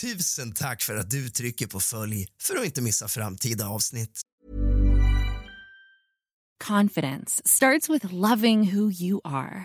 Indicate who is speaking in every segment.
Speaker 1: Tusen tack för att du trycker på följ för att inte missa framtida avsnitt.
Speaker 2: Confidence starts with loving who you are.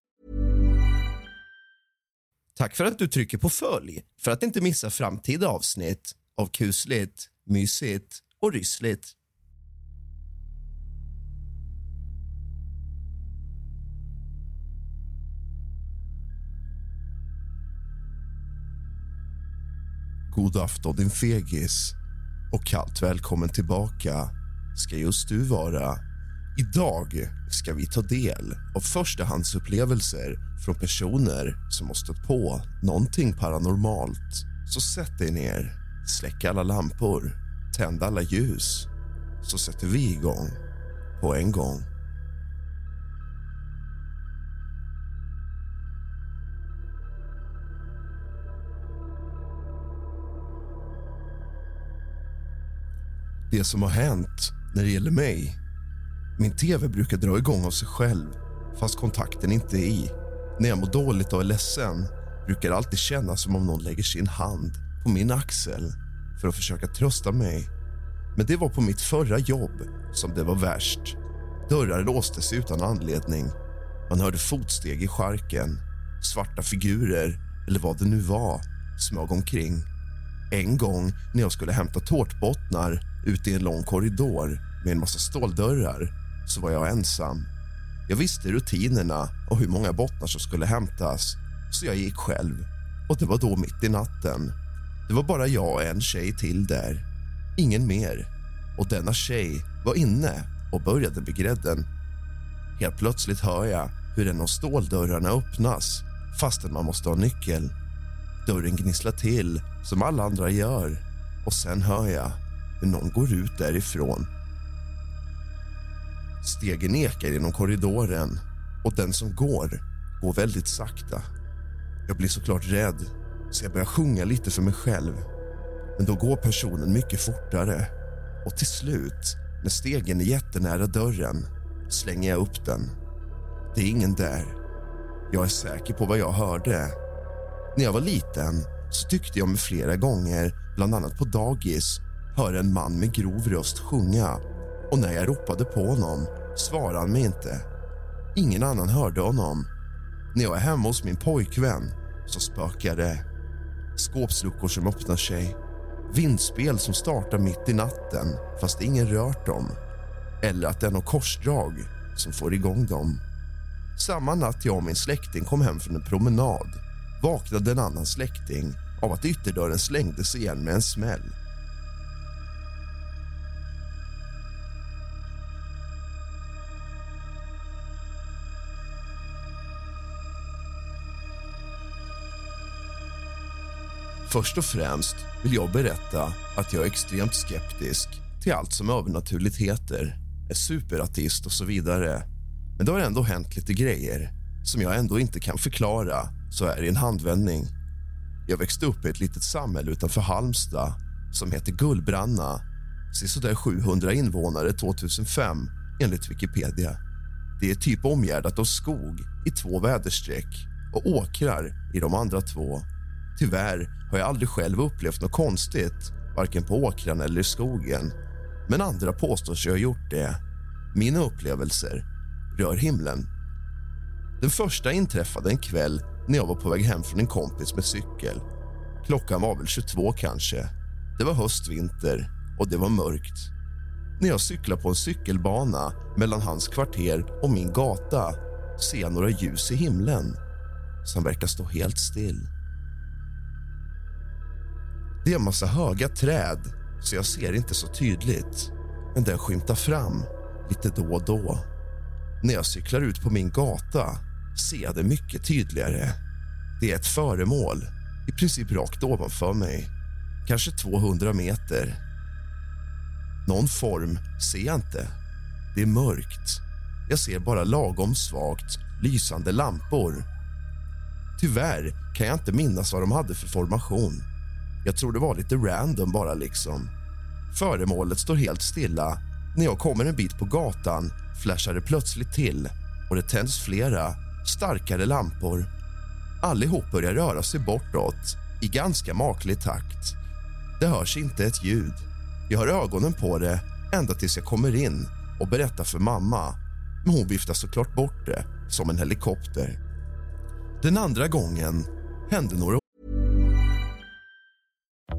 Speaker 1: Tack för att du trycker på följ för att inte missa framtida avsnitt av kusligt, mysigt och ryssligt. God afton din fegis och kallt välkommen tillbaka ska just du vara. Idag ska vi ta del av förstahandsupplevelser från personer som har stött på någonting paranormalt. Så sätt dig ner, släck alla lampor, tänd alla ljus så sätter vi igång på en gång. Det som har hänt när det gäller mig min tv brukar dra igång av sig själv fast kontakten inte är i. När jag mår dåligt och är ledsen brukar det alltid kännas som om någon lägger sin hand på min axel för att försöka trösta mig. Men det var på mitt förra jobb som det var värst. Dörrar låstes utan anledning. Man hörde fotsteg i skärken. Svarta figurer, eller vad det nu var, smög omkring. En gång när jag skulle hämta tårtbottnar ute i en lång korridor med en massa ståldörrar så var jag ensam. Jag visste rutinerna och hur många bottnar som skulle hämtas så jag gick själv. Och Det var då mitt i natten. Det var bara jag och en tjej till där. Ingen mer. Och denna tjej var inne och började med grädden. Helt plötsligt hör jag hur en av ståldörrarna öppnas fastän man måste ha nyckel. Dörren gnisslar till, som alla andra gör och sen hör jag hur någon går ut därifrån Stegen ekar genom korridoren och den som går, går väldigt sakta. Jag blir såklart rädd, så jag börjar sjunga lite för mig själv. Men då går personen mycket fortare och till slut, när stegen är jättenära dörren, slänger jag upp den. Det är ingen där. Jag är säker på vad jag hörde. När jag var liten så tyckte jag mig flera gånger, bland annat på dagis, höra en man med grov röst sjunga och när jag ropade på honom svarade han mig inte. Ingen annan hörde honom. När jag är hemma hos min pojkvän så spökar det. Skåpsluckor som öppnar sig. Vindspel som startar mitt i natten fast ingen rört dem. Eller att det är något korsdrag som får igång dem. Samma natt jag och min släkting kom hem från en promenad vaknade en annan släkting av att ytterdörren slängdes igen med en smäll. Först och främst vill jag berätta att jag är extremt skeptisk till allt som övernaturligt heter, är superateist och så vidare. Men det har ändå hänt lite grejer som jag ändå inte kan förklara så här i en handvändning. Jag växte upp i ett litet samhälle utanför Halmstad som heter Gullbranna. Sisådär 700 invånare 2005, enligt Wikipedia. Det är typ omgärdat av skog i två väderstreck och åkrar i de andra två. Tyvärr har jag aldrig själv upplevt något konstigt varken på åkrarna eller i skogen. Men andra påstår sig ha gjort det. Mina upplevelser rör himlen. Den första inträffade en kväll när jag var på väg hem från en kompis med cykel. Klockan var väl 22 kanske. Det var höstvinter och det var mörkt. När jag cyklar på en cykelbana mellan hans kvarter och min gata ser jag några ljus i himlen som verkar stå helt still. Det är en massa höga träd, så jag ser inte så tydligt. Men den skymtar fram lite då och då. När jag cyklar ut på min gata ser jag det mycket tydligare. Det är ett föremål, i princip rakt ovanför mig. Kanske 200 meter. Någon form ser jag inte. Det är mörkt. Jag ser bara lagom svagt lysande lampor. Tyvärr kan jag inte minnas vad de hade för formation. Jag tror det var lite random bara liksom. Föremålet står helt stilla. När jag kommer en bit på gatan flashar det plötsligt till och det tänds flera, starkare lampor. Allihop börjar röra sig bortåt i ganska maklig takt. Det hörs inte ett ljud. Jag har ögonen på det ända tills jag kommer in och berättar för mamma. Men hon viftar såklart bort det som en helikopter. Den andra gången hände några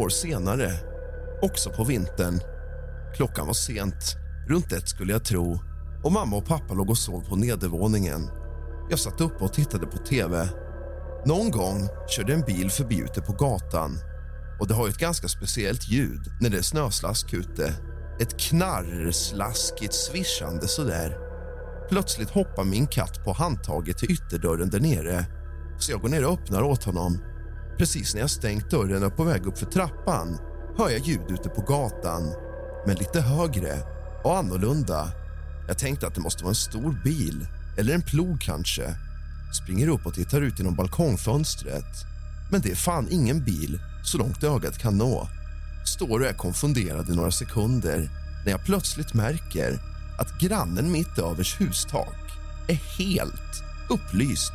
Speaker 1: år senare, också på vintern. Klockan var sent, runt ett skulle jag tro och mamma och pappa låg och sov på nedervåningen. Jag satt uppe och tittade på tv. Någon gång körde en bil förbi ute på gatan och det har ett ganska speciellt ljud när det är snöslask ute. Ett knarrslaskigt svischande sådär. Plötsligt hoppar min katt på handtaget till ytterdörren där nere så jag går ner och öppnar åt honom. Precis när jag stängt dörren och på väg upp för trappan hör jag ljud ute på gatan, men lite högre och annorlunda. Jag tänkte att det måste vara en stor bil, eller en plog kanske. Springer upp och tittar ut genom balkongfönstret. Men det är fan ingen bil, så långt ögat kan nå. Står och är konfunderad i några sekunder när jag plötsligt märker att grannen mitt övers hustak är helt upplyst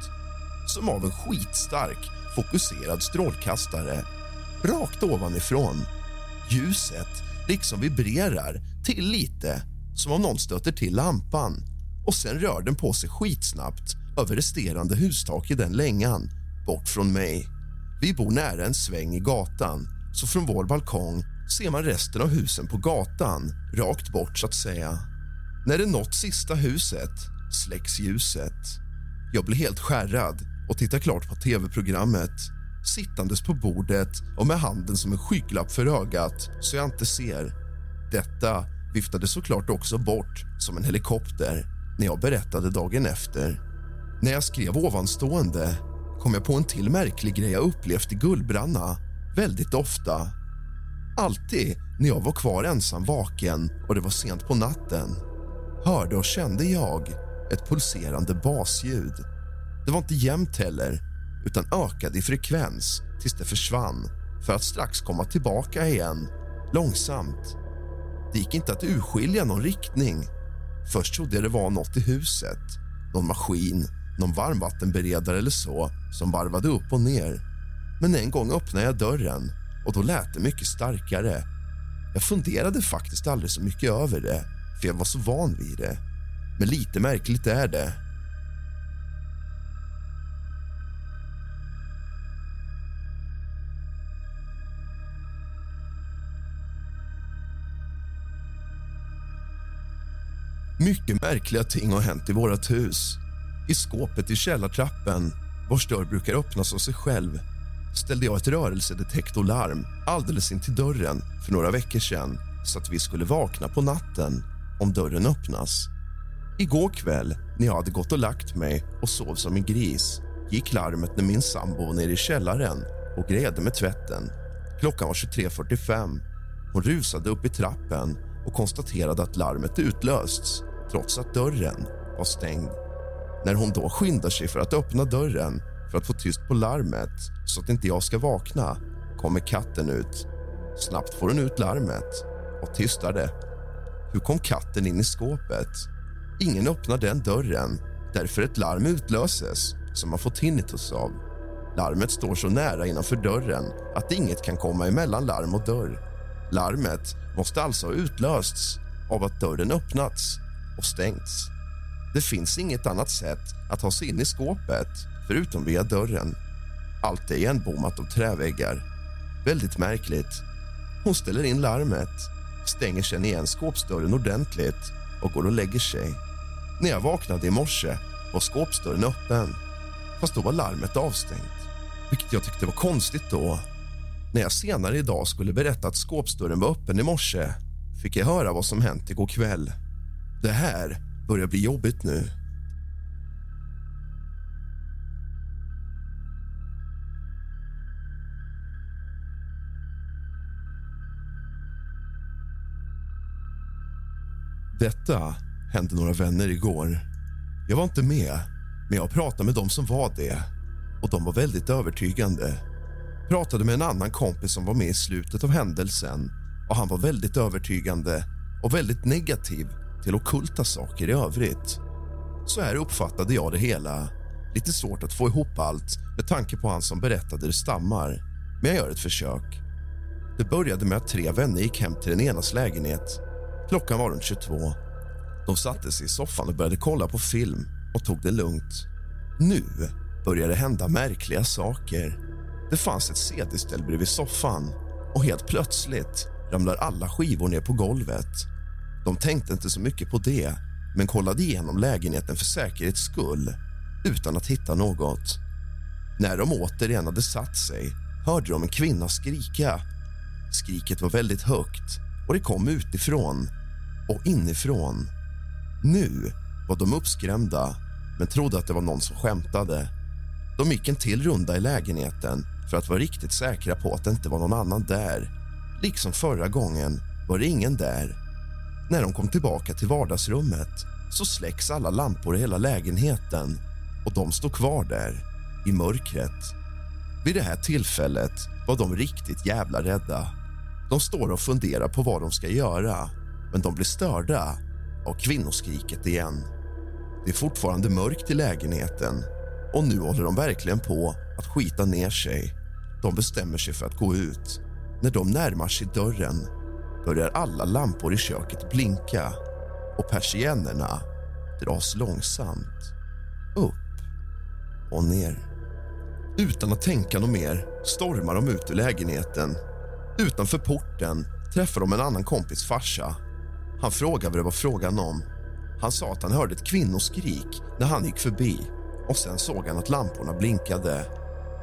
Speaker 1: som av en skitstark fokuserad strålkastare rakt ovanifrån. Ljuset liksom vibrerar till lite som om någon stöter till lampan och sen rör den på sig skitsnabbt över resterande hustak i den längan, bort från mig. Vi bor nära en sväng i gatan, så från vår balkong ser man resten av husen på gatan, rakt bort så att säga. När det nått sista huset släcks ljuset. Jag blir helt skärrad och tittar klart på tv-programmet sittandes på bordet och med handen som en skygglapp för ögat så jag inte ser. Detta viftade såklart också bort som en helikopter när jag berättade dagen efter. När jag skrev ovanstående kom jag på en till märklig grej jag upplevt i Gullbranna väldigt ofta. Alltid när jag var kvar ensam vaken och det var sent på natten hörde och kände jag ett pulserande basljud. Det var inte jämnt heller, utan ökade i frekvens tills det försvann för att strax komma tillbaka igen, långsamt. Det gick inte att urskilja någon riktning. Först trodde jag det var något i huset. Någon maskin, någon varmvattenberedare eller så som varvade upp och ner. Men en gång öppnade jag dörren och då lät det mycket starkare. Jag funderade faktiskt aldrig så mycket över det, för jag var så van vid det. Men lite märkligt är det. Mycket märkliga ting har hänt i vårt hus. I skåpet i källartrappen, vars dörr brukar öppnas av sig själv ställde jag ett rörelsedetektorlarm alldeles intill dörren för några veckor sedan så att vi skulle vakna på natten om dörren öppnas. Igår kväll, när jag hade gått och lagt mig och sov som en gris gick larmet när min sambo var nere i källaren och grejade med tvätten. Klockan var 23.45. Hon rusade upp i trappen och konstaterade att larmet utlösts trots att dörren var stängd. När hon då skyndar sig för att öppna dörren för att få tyst på larmet så att inte jag ska vakna kommer katten ut. Snabbt får hon ut larmet och tystar det. Hur kom katten in i skåpet? Ingen öppnar den dörren, därför ett larm utlöses som man får tinnitus av. Larmet står så nära innanför dörren att inget kan komma emellan larm och dörr. Larmet måste alltså ha utlösts av att dörren öppnats och stängts. Det finns inget annat sätt att ta sig in i skåpet förutom via dörren. Allt är igenbommat av träväggar. Väldigt märkligt. Hon ställer in larmet, stänger sen igen skåpsdörren ordentligt och går och lägger sig. När jag vaknade i morse var skåpsdörren öppen, fast då var larmet avstängt. Vilket jag tyckte var konstigt då. När jag senare idag skulle berätta att skåpsdörren var öppen i morse fick jag höra vad som hänt igår kväll. Det här börjar bli jobbigt nu. Detta hände några vänner igår. Jag var inte med, men jag pratade med dem som var det. Och de var väldigt övertygande. Pratade med en annan kompis som var med i slutet av händelsen och han var väldigt övertygande och väldigt negativ till okulta saker i övrigt. Så här uppfattade jag det hela. Lite svårt att få ihop allt med tanke på han som berättade det stammar. Men jag gör ett försök. Det började med att tre vänner gick hem till den enas lägenhet. Klockan var runt 22. De satte sig i soffan och började kolla på film och tog det lugnt. Nu började det hända märkliga saker. Det fanns ett cd-ställ bredvid soffan och helt plötsligt ramlar alla skivor ner på golvet. De tänkte inte så mycket på det men kollade igenom lägenheten för säkerhets skull utan att hitta något. När de återigen hade satt sig hörde de en kvinna skrika. Skriket var väldigt högt och det kom utifrån och inifrån. Nu var de uppskrämda men trodde att det var någon som skämtade. De gick en till runda i lägenheten för att vara riktigt säkra på att det inte var någon annan där. Liksom förra gången var det ingen där. När de kom tillbaka till vardagsrummet så släcks alla lampor i hela lägenheten och de står kvar där, i mörkret. Vid det här tillfället var de riktigt jävla rädda. De står och funderar på vad de ska göra men de blir störda av kvinnoskriket igen. Det är fortfarande mörkt i lägenheten och nu håller de verkligen på att skita ner sig. De bestämmer sig för att gå ut. När de närmar sig dörren börjar alla lampor i köket blinka och persiennerna dras långsamt upp och ner. Utan att tänka något mer stormar de ut ur lägenheten. Utanför porten träffar de en annan kompis farsa. Han frågar vad det var frågan om. Han sa att han hörde ett kvinnoskrik när han gick förbi och sen såg han att lamporna blinkade.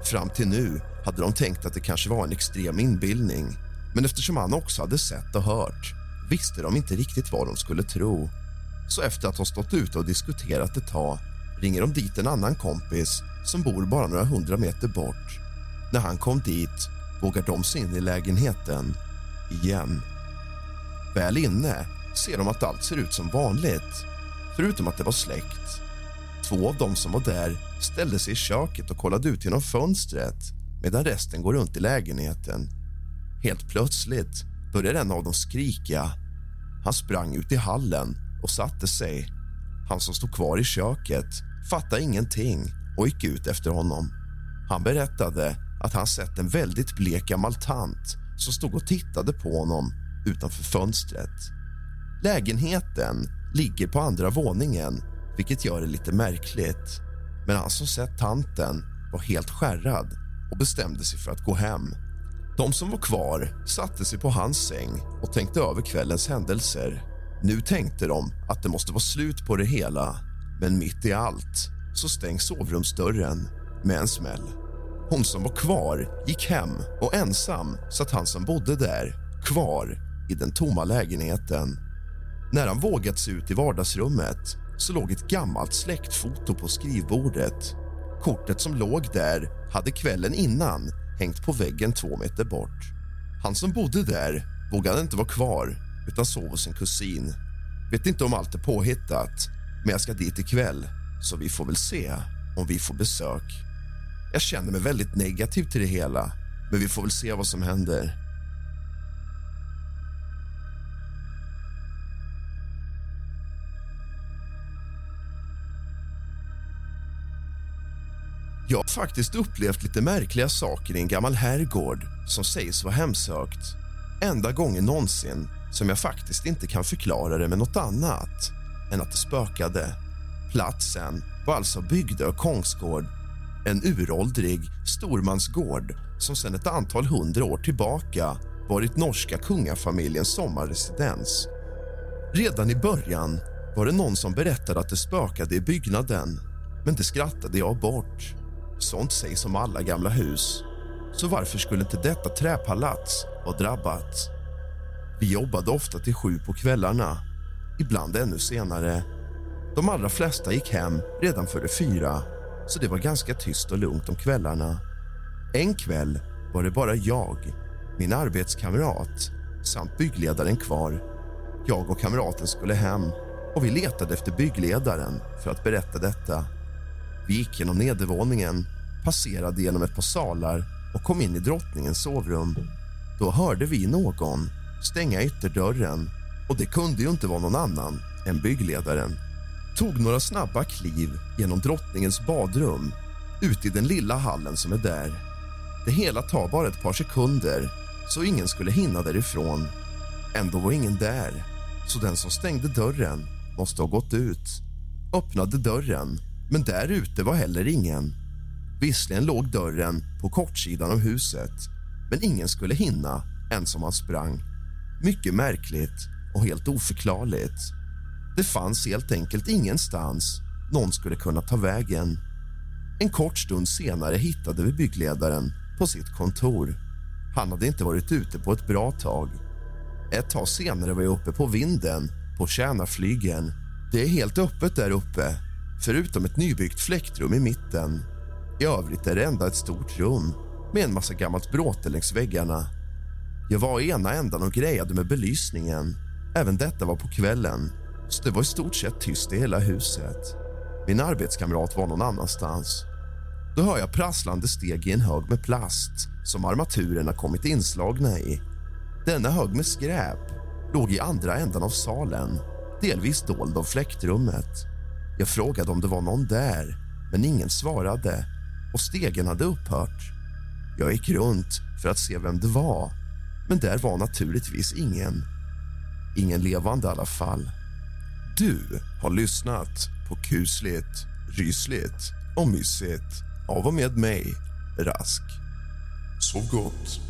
Speaker 1: Fram till nu hade de tänkt att det kanske var en extrem inbildning men eftersom han också hade sett och hört visste de inte riktigt vad de skulle tro. Så efter att ha stått ute och diskuterat ett tag ringer de dit en annan kompis som bor bara några hundra meter bort. När han kom dit vågar de sig in i lägenheten igen. Väl inne ser de att allt ser ut som vanligt, förutom att det var släckt. Två av dem som var där ställde sig i köket och kollade ut genom fönstret medan resten går runt i lägenheten. Helt plötsligt började en av dem skrika. Han sprang ut i hallen och satte sig. Han som stod kvar i köket fattade ingenting och gick ut efter honom. Han berättade att han sett en väldigt blek gammal tant som stod och tittade på honom utanför fönstret. Lägenheten ligger på andra våningen, vilket gör det lite märkligt. Men han som sett tanten var helt skärrad och bestämde sig för att gå hem. De som var kvar satte sig på hans säng och tänkte över kvällens händelser. Nu tänkte de att det måste vara slut på det hela, men mitt i allt så stängs sovrumsdörren med en smäll. Hon som var kvar gick hem och ensam satt han som bodde där kvar i den tomma lägenheten. När han vågat sig ut i vardagsrummet så låg ett gammalt släktfoto på skrivbordet. Kortet som låg där hade kvällen innan hängt på väggen två meter bort. Han som bodde där vågade inte vara kvar utan sov hos en kusin. Vet inte om allt är påhittat, men jag ska dit ikväll så vi får väl se om vi får besök. Jag känner mig väldigt negativ till det hela, men vi får väl se vad som händer. Jag har faktiskt upplevt lite märkliga saker i en gammal herrgård som sägs vara hemsökt. Enda gången någonsin som jag faktiskt inte kan förklara det med nåt annat än att det spökade. Platsen var alltså Bygdö Kongsgård, en uråldrig stormansgård som sedan ett antal hundra år tillbaka varit norska kungafamiljens sommarresidens. Redan i början var det någon som berättade att det spökade i byggnaden men det skrattade jag bort. Sånt sägs om alla gamla hus. Så varför skulle inte detta träpalats vara drabbat? Vi jobbade ofta till sju på kvällarna, ibland ännu senare. De allra flesta gick hem redan före fyra så det var ganska tyst och lugnt om kvällarna. En kväll var det bara jag, min arbetskamrat samt byggledaren kvar. Jag och kamraten skulle hem och vi letade efter byggledaren för att berätta detta. Vi gick genom nedervåningen, passerade genom ett par salar och kom in i drottningens sovrum. Då hörde vi någon stänga ytterdörren och det kunde ju inte vara någon annan än byggledaren. Tog några snabba kliv genom drottningens badrum ut i den lilla hallen som är där. Det hela tar bara ett par sekunder så ingen skulle hinna därifrån. Ändå var ingen där, så den som stängde dörren måste ha gått ut. Öppnade dörren, men där ute var heller ingen. Visserligen låg dörren på kortsidan av huset men ingen skulle hinna ens om man sprang. Mycket märkligt och helt oförklarligt. Det fanns helt enkelt ingenstans någon skulle kunna ta vägen. En kort stund senare hittade vi byggledaren på sitt kontor. Han hade inte varit ute på ett bra tag. Ett tag senare var jag uppe på vinden på Tjärnaflygen. Det är helt öppet där uppe, förutom ett nybyggt fläktrum i mitten. I övrigt är det enda ett stort rum med en massa gammalt bråte längs väggarna. Jag var i ena ändan och grejade med belysningen. Även detta var på kvällen, så det var i stort sett tyst i hela huset. Min arbetskamrat var någon annanstans. Då hör jag prasslande steg i en hög med plast som armaturerna kommit inslagna i. Denna hög med skräp låg i andra ändan av salen, delvis dold av fläktrummet. Jag frågade om det var någon där, men ingen svarade och stegen hade upphört. Jag gick runt för att se vem det var, men där var naturligtvis ingen. Ingen levande i alla fall. Du har lyssnat på kusligt, rysligt och mysigt av och med mig, Rask. Sov gott.